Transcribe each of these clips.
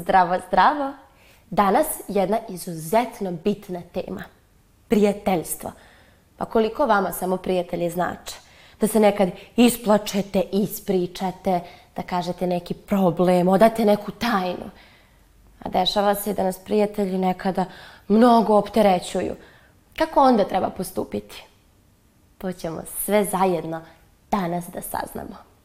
Zdravo, zdravo. Danas jedna izuzetno bitna tema. Prijateljstvo. Pa koliko vama samo prijatelji znače? Da se nekad isplačete, ispričate, da kažete neki problem, odate neku tajnu. A dešava se da nas prijatelji nekada mnogo opterećuju. Kako onda treba postupiti? To ćemo sve zajedno danas da saznamo.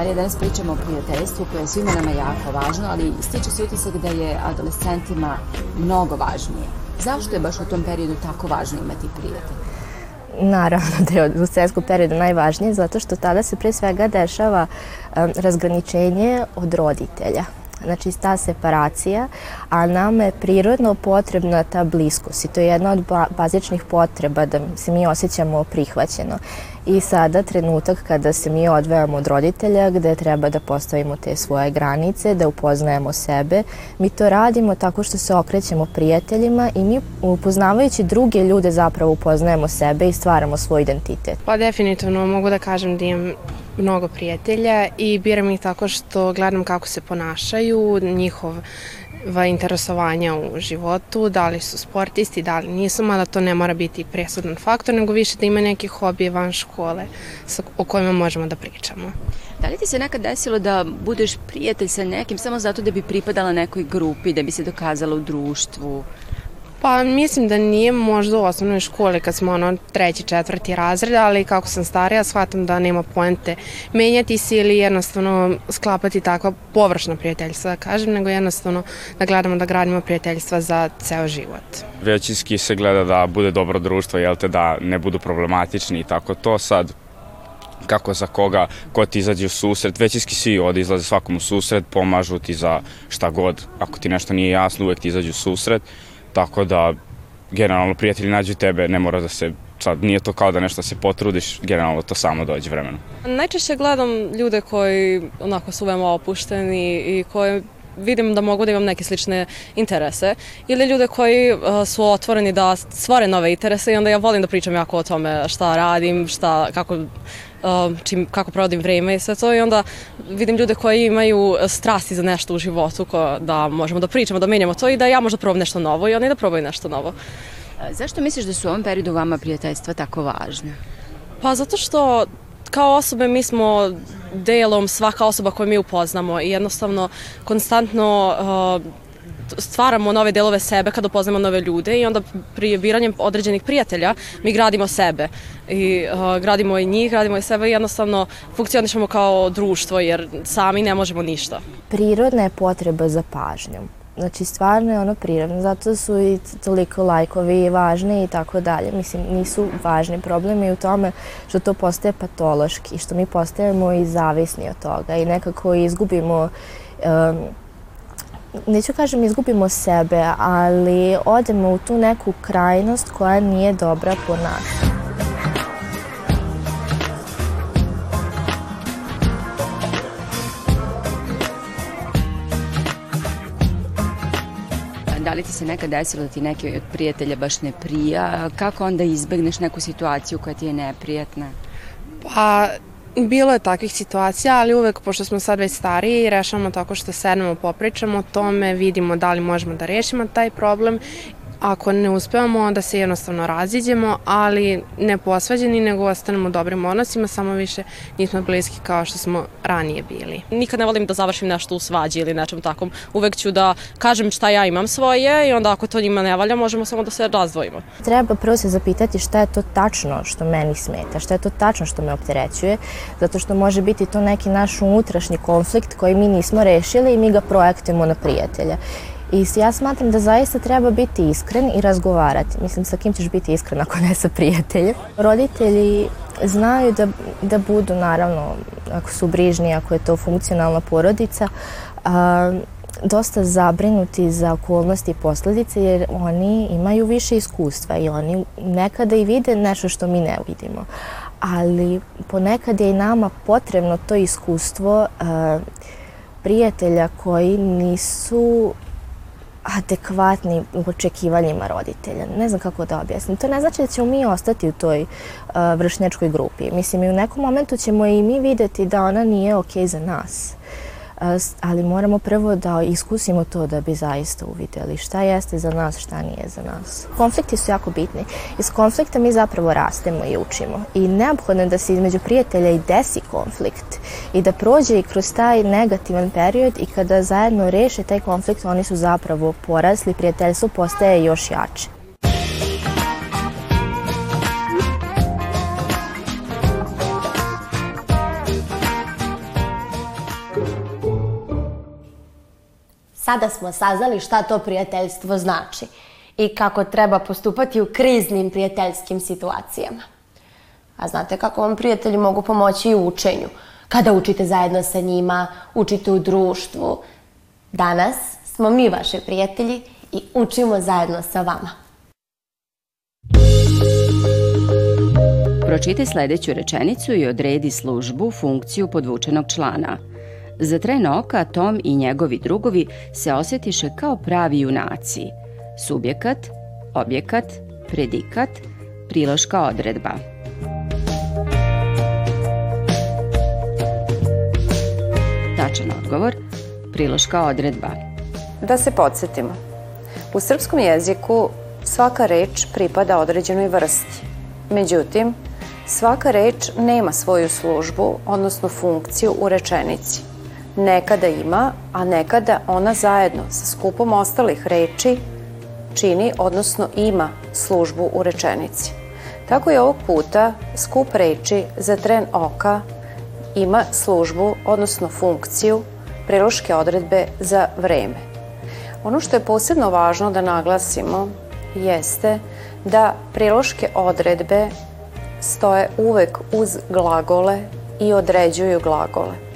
Marija, danas pričamo o prijateljstvu koje je svima nama jako važno, ali stiče se utisak da je adolescentima mnogo važnije. Zašto je baš u tom periodu tako važno imati prijatelja? Naravno da je u adolescentskom periodu najvažnije zato što tada se pre svega dešava um, razgraničenje od roditelja. Znači ta separacija, a nama je prirodno potrebna ta bliskost i to je jedna od ba bazičnih potreba da se mi osjećamo prihvaćeno. I sada trenutak kada se mi odvajamo od roditelja gde treba da postavimo te svoje granice, da upoznajemo sebe, mi to radimo tako što se okrećemo prijateljima i mi upoznavajući druge ljude zapravo upoznajemo sebe i stvaramo svoj identitet. Pa definitivno mogu da kažem da imam mnogo prijatelja i biram ih tako što gledam kako se ponašaju, njihova interesovanja u životu, da li su sportisti, da li nisu, mada to ne mora biti presudan faktor, nego više da ima neke hobije van škole sa, o kojima možemo da pričamo. Da li ti se nekad desilo da budeš prijatelj sa nekim samo zato da bi pripadala nekoj grupi, da bi se dokazala u društvu? Pa mislim da nije možda u osnovnoj školi kad smo ono treći, četvrti razred, ali kako sam starija shvatam da nema poente menjati se ili jednostavno sklapati takva površna prijateljstva, da kažem, nego jednostavno da gledamo da gradimo prijateljstva za ceo život. Većinski se gleda da bude dobro društvo, jel te, da ne budu problematični i tako to. Sad kako za koga, ko ti izađe u susret, većinski svi ovde izlaze svakom u susret, pomažu ti za šta god, ako ti nešto nije jasno, uvek ti izađu u susret, tako da generalno prijatelji nađu tebe, ne mora da se sad nije to kao da nešto se potrudiš, generalno to samo dođe vremenom. Najčešće gledam ljude koji onako su veoma opušteni i koji vidim da mogu da imam neke slične interese ili ljude koji uh, su otvoreni da stvore nove interese i onda ja volim da pričam jako o tome šta radim, šta, kako uh, čim, kako provodim vreme i sve to i onda vidim ljude koji imaju strasti za nešto u životu ko, da možemo da pričamo, da menjamo to i da ja možda probam nešto novo i oni da probaju nešto novo. A Zašto misliš da su u ovom periodu vama prijateljstva tako važne? Pa zato što kao osobe mi smo delom svaka osoba koju mi upoznamo i jednostavno konstantno uh, stvaramo nove delove sebe kada upoznamo nove ljude i onda pri biranjem određenih prijatelja mi gradimo sebe i uh, gradimo i njih, gradimo i sebe i jednostavno funkcionišemo kao društvo jer sami ne možemo ništa. Prirodna je potreba za pažnjom. Znači, stvarno je ono prirodno, zato su i toliko lajkovi važni i tako dalje. Mislim, nisu važni problemi u tome što to postaje patološki, što mi postajemo i zavisni od toga i nekako izgubimo um, neću kažem izgubimo sebe, ali odemo u tu neku krajnost koja nije dobra po nas. Da li ti se nekad desilo da ti neki od prijatelja baš ne prija? Kako onda izbegneš neku situaciju koja ti je neprijatna? Pa, bilo je takvih situacija, ali uvek, pošto smo sad već stariji, rešavamo tako što sednemo, popričamo o tome, vidimo da li možemo da rešimo taj problem Ako ne uspevamo, onda se jednostavno raziđemo, ali ne posvađeni, nego ostanemo u dobrim odnosima, samo više nismo bliski kao što smo ranije bili. Nikad ne volim da završim nešto u svađi ili nečem takom. Uvek ću da kažem šta ja imam svoje i onda ako to njima ne valja, možemo samo da se razdvojimo. Treba prvo se zapitati šta je to tačno što meni smeta, šta je to tačno što me opterećuje, zato što može biti to neki naš unutrašnji konflikt koji mi nismo rešili i mi ga projektujemo na prijatelja. I ja smatram da zaista treba biti iskren i razgovarati. Mislim, sa kim ćeš biti iskren ako ne sa prijateljem. Roditelji znaju da, da budu, naravno, ako su brižni, ako je to funkcionalna porodica, a, dosta zabrinuti za okolnosti i posledice jer oni imaju više iskustva i oni nekada i vide nešto što mi ne vidimo. Ali ponekad je i nama potrebno to iskustvo a, prijatelja koji nisu adekvatni očekivanjima roditelja. Ne znam kako da objasnim. To ne znači da ćemo mi ostati u toj uh, vršnjačkoj grupi. Mislim, i u nekom momentu ćemo i mi videti da ona nije okej okay za nas ali moramo prvo da iskusimo to da bi zaista uvideli šta jeste za nas, šta nije za nas. Konflikti su jako bitni. Iz konflikta mi zapravo rastemo i učimo. I neophodno je da se između prijatelja i desi konflikt i da prođe i kroz taj negativan period i kada zajedno reše taj konflikt, oni su zapravo porasli, prijateljstvo postaje još jače. Sada smo saznali šta to prijateljstvo znači i kako treba postupati u kriznim prijateljskim situacijama. A znate kako vam prijatelji mogu pomoći i u učenju? Kada učite zajedno sa njima, učite u društvu. Danas smo mi vaše prijatelji i učimo zajedno sa vama. Pročitaj sledeću rečenicu i odredi službu, funkciju podvučenog člana – Za tren oka Tom i njegovi drugovi se osjetiše kao pravi junaci. Subjekat, objekat, predikat, priloška odredba. Tačan odgovor, priloška odredba. Da se podsjetimo. U srpskom jeziku svaka reč pripada određenoj vrsti. Međutim, svaka reč nema svoju službu, odnosno funkciju u rečenici. Nekada ima, a nekada ona zajedno sa skupom ostalih reči čini, odnosno ima službu u rečenici. Tako je ovog puta skup reči za tren oka ima službu, odnosno funkciju priloške odredbe za vreme. Ono što je posebno važno da naglasimo jeste da priloške odredbe stoje uvek uz glagole i određuju glagole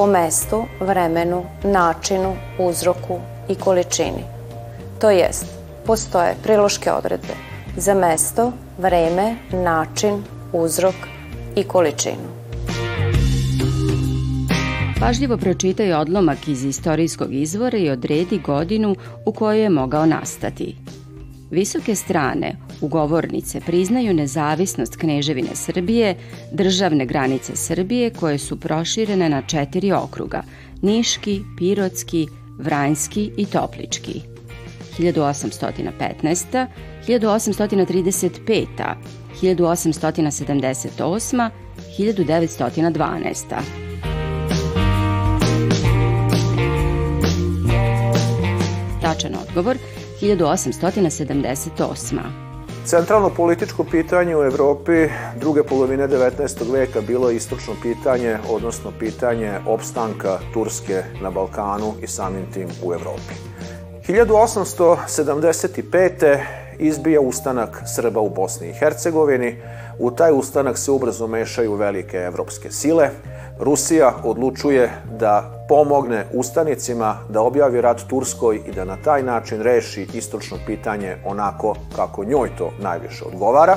po mestu, vremenu, načinu, uzroku i količini. To jest, postoje priloške odredbe za mesto, vreme, način, uzrok i količinu. Pažljivo pročitaj odlomak iz istorijskog izvora i odredi godinu u kojoj je mogao nastati. Visoke strane ugovornice priznaju nezavisnost Kneževine Srbije, državne granice Srbije koje su proširene na četiri okruga – Niški, Pirotski, Vranjski i Toplički. 1815. 1835. 1878. 1912. Tačan odgovor 1878. Centralno političko pitanje u Evropi druge polovine 19. veka bilo je istočno pitanje, odnosno pitanje opstanka Turske na Balkanu i samim tim u Evropi. 1875. izbija ustanak Srba u Bosni i Hercegovini. U taj ustanak se ubrzo mešaju velike evropske sile. Rusija odlučuje da pomogne ustanicima da objavi rat Turskoj i da na taj način reši istočno pitanje onako kako njoj to najviše odgovara.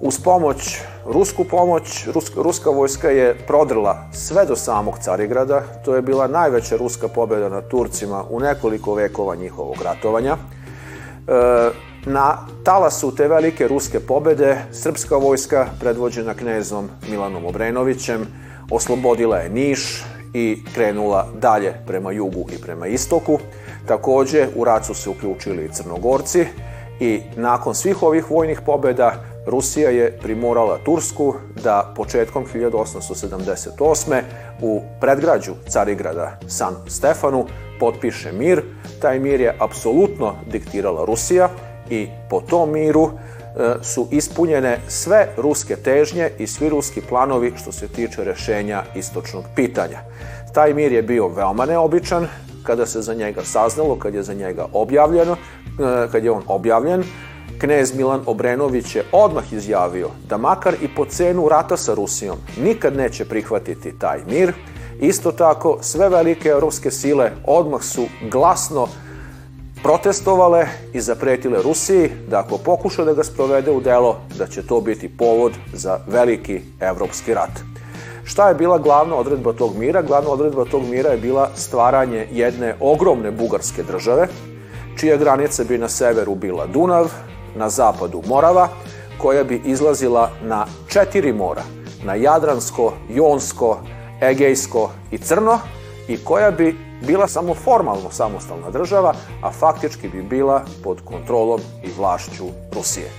Uz pomoć, rusku pomoć, ruska, ruska vojska je prodrla sve do samog Carigrada. To je bila najveća ruska pobjeda nad Turcima u nekoliko vekova njihovog ratovanja. E, na talasu te velike ruske pobede, srpska vojska, predvođena knezom Milanom Obrenovićem, oslobodila je Niš i krenula dalje prema jugu i prema istoku. Takođe, u rat su se uključili i Crnogorci i nakon svih ovih vojnih pobeda Rusija je primorala Tursku da početkom 1878. u predgrađu Carigrada San Stefanu potpiše mir. Taj mir je apsolutno diktirala Rusija i po tom miru su ispunjene sve ruske težnje i svi ruski planovi što se tiče rešenja istočnog pitanja. Taj mir je bio veoma neobičan kada se za njega saznalo, kad je za njega objavljeno, e, kad je on objavljen, knez Milan Obrenović je odmah izjavio da makar i po cenu rata sa Rusijom nikad neće prihvatiti taj mir. Isto tako, sve velike evropske sile odmah su glasno protestovale i zapretile Rusiji da ako pokuša da ga sprovede u delo, da će to biti povod za veliki evropski rat. Šta je bila glavna odredba tog mira? Glavna odredba tog mira je bila stvaranje jedne ogromne bugarske države, čija granica bi na severu bila Dunav, na zapadu Morava, koja bi izlazila na četiri mora, na Jadransko, Jonsko, Egejsko i Crno, i koja bi bila samo formalno samostalna država, a faktički bi bila pod kontrolom i vlašću Rusije.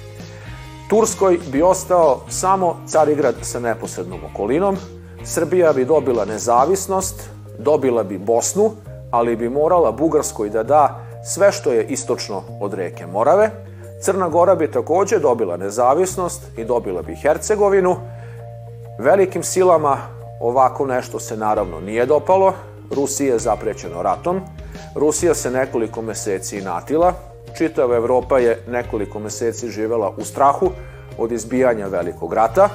Turskoj bi ostao samo Carigrad sa neposrednom okolinom, Srbija bi dobila nezavisnost, dobila bi Bosnu, ali bi morala Bugarskoj da da sve što je istočno od reke Morave, Crna Gora bi takođe dobila nezavisnost i dobila bi Hercegovinu. Velikim silama ovako nešto se naravno nije dopalo. Rusija je zaprećeno ratom. Rusija se nekoliko meseci natila. Čitava Evropa je nekoliko meseci živela u strahu od izbijanja velikog rata.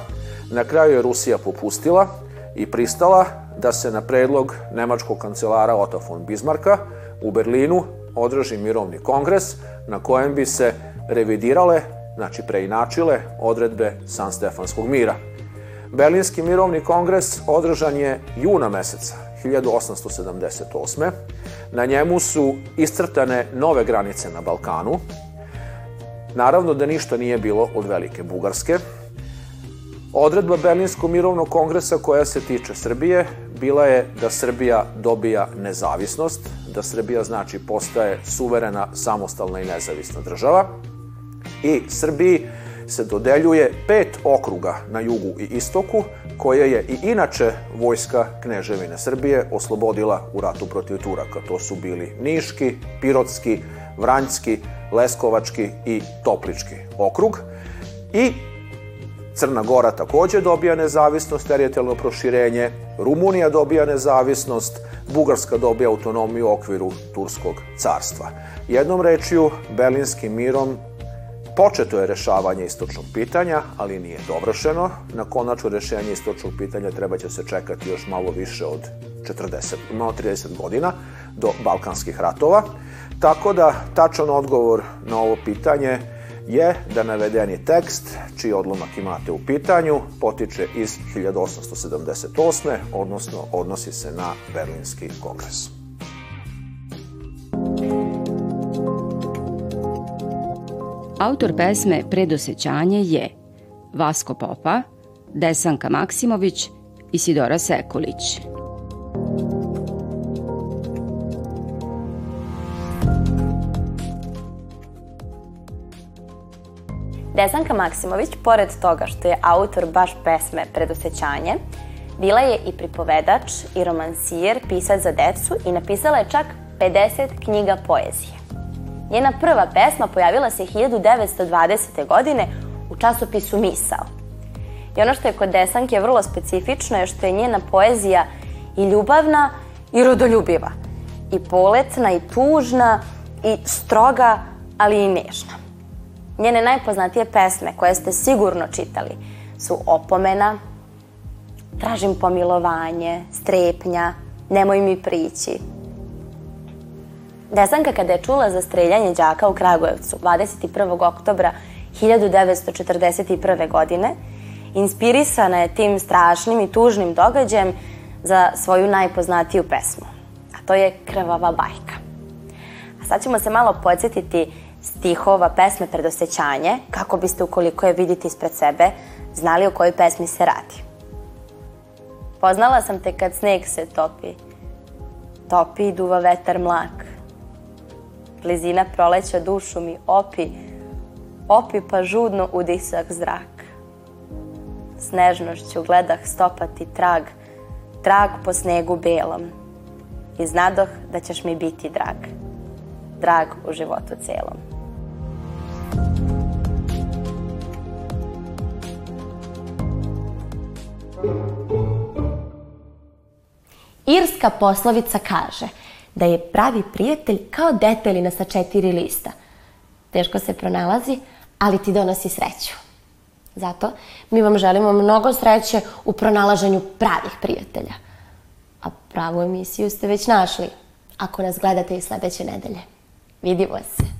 Na kraju je Rusija popustila i pristala da se na predlog nemačkog kancelara Otto von Bismarcka u Berlinu održi mirovni kongres na kojem bi se revidirale, znači preinačile odredbe San Stefanskog mira. Berlinski mirovni kongres održan je juna meseca 1878. Na njemu su iscrtane nove granice na Balkanu. Naravno da ništa nije bilo od Velike Bugarske. Odredba Berlinskog mirovnog kongresa koja se tiče Srbije bila je da Srbija dobija nezavisnost, da Srbija znači postaje suverena, samostalna i nezavisna država i Srbiji se dodeljuje pet okruga na jugu i istoku, koje je i inače vojska Kneževine Srbije oslobodila u ratu protiv Turaka. To su bili Niški, Pirotski, Vranjski, Leskovački i Toplički okrug. I Crna Gora takođe dobija nezavisnost, teritorijalno proširenje, Rumunija dobija nezavisnost, Bugarska dobija autonomiju u okviru Turskog carstva. Jednom rečju, Berlinskim mirom Početo je rešavanje istočnog pitanja, ali nije dovršeno. Na konačno rešenje istočnog pitanja treba će se čekati još malo više od 40, malo 30 godina do Balkanskih ratova. Tako da tačan odgovor na ovo pitanje je da navedeni tekst, čiji odlomak imate u pitanju, potiče iz 1878. odnosno odnosi se na Berlinski kongres. Autor pesme Predosećanje je Vasko Popa, Desanka Maksimović i Sidora Sekulić. Desanka Maksimović, pored toga što je autor baš pesme Predosećanje, bila je i pripovedač i romansijer, pisac za decu i napisala je čak 50 knjiga poezije. Njena prva pesma pojavila se 1920. godine u časopisu Misao. I ono što je kod Desanke vrlo specifično je što je njena poezija i ljubavna i rodoljubiva. I poletna i tužna i stroga, ali i nežna. Njene najpoznatije pesme koje ste sigurno čitali su Opomena, Tražim pomilovanje, Strepnja, Nemoj mi prići, Desanka kada je čula za streljanje đaka u Kragujevcu 21. oktobra 1941. godine, inspirisana je tim strašnim i tužnim događajem za svoju najpoznatiju pesmu, a to je Krvava bajka. A sad ćemo se malo podsjetiti stihova pesme Predosećanje, kako biste ukoliko je vidite ispred sebe, znali o kojoj pesmi se radi. Poznala sam te kad sneg se topi. Topi i duva vetar mlak. Blizina proleća dušu mi opi, opi pa žudno udisak zrak. S nežnošću gledah stopati trag, trag po snegu belom. I znadoh da ćeš mi biti drag, drag u životu celom. Irska poslovica kaže da je pravi prijatelj kao detelina sa četiri lista. Teško se pronalazi, ali ti donosi sreću. Zato mi vam želimo mnogo sreće u pronalaženju pravih prijatelja. A pravu emisiju ste već našli, ako nas gledate i sledeće nedelje. Vidimo se.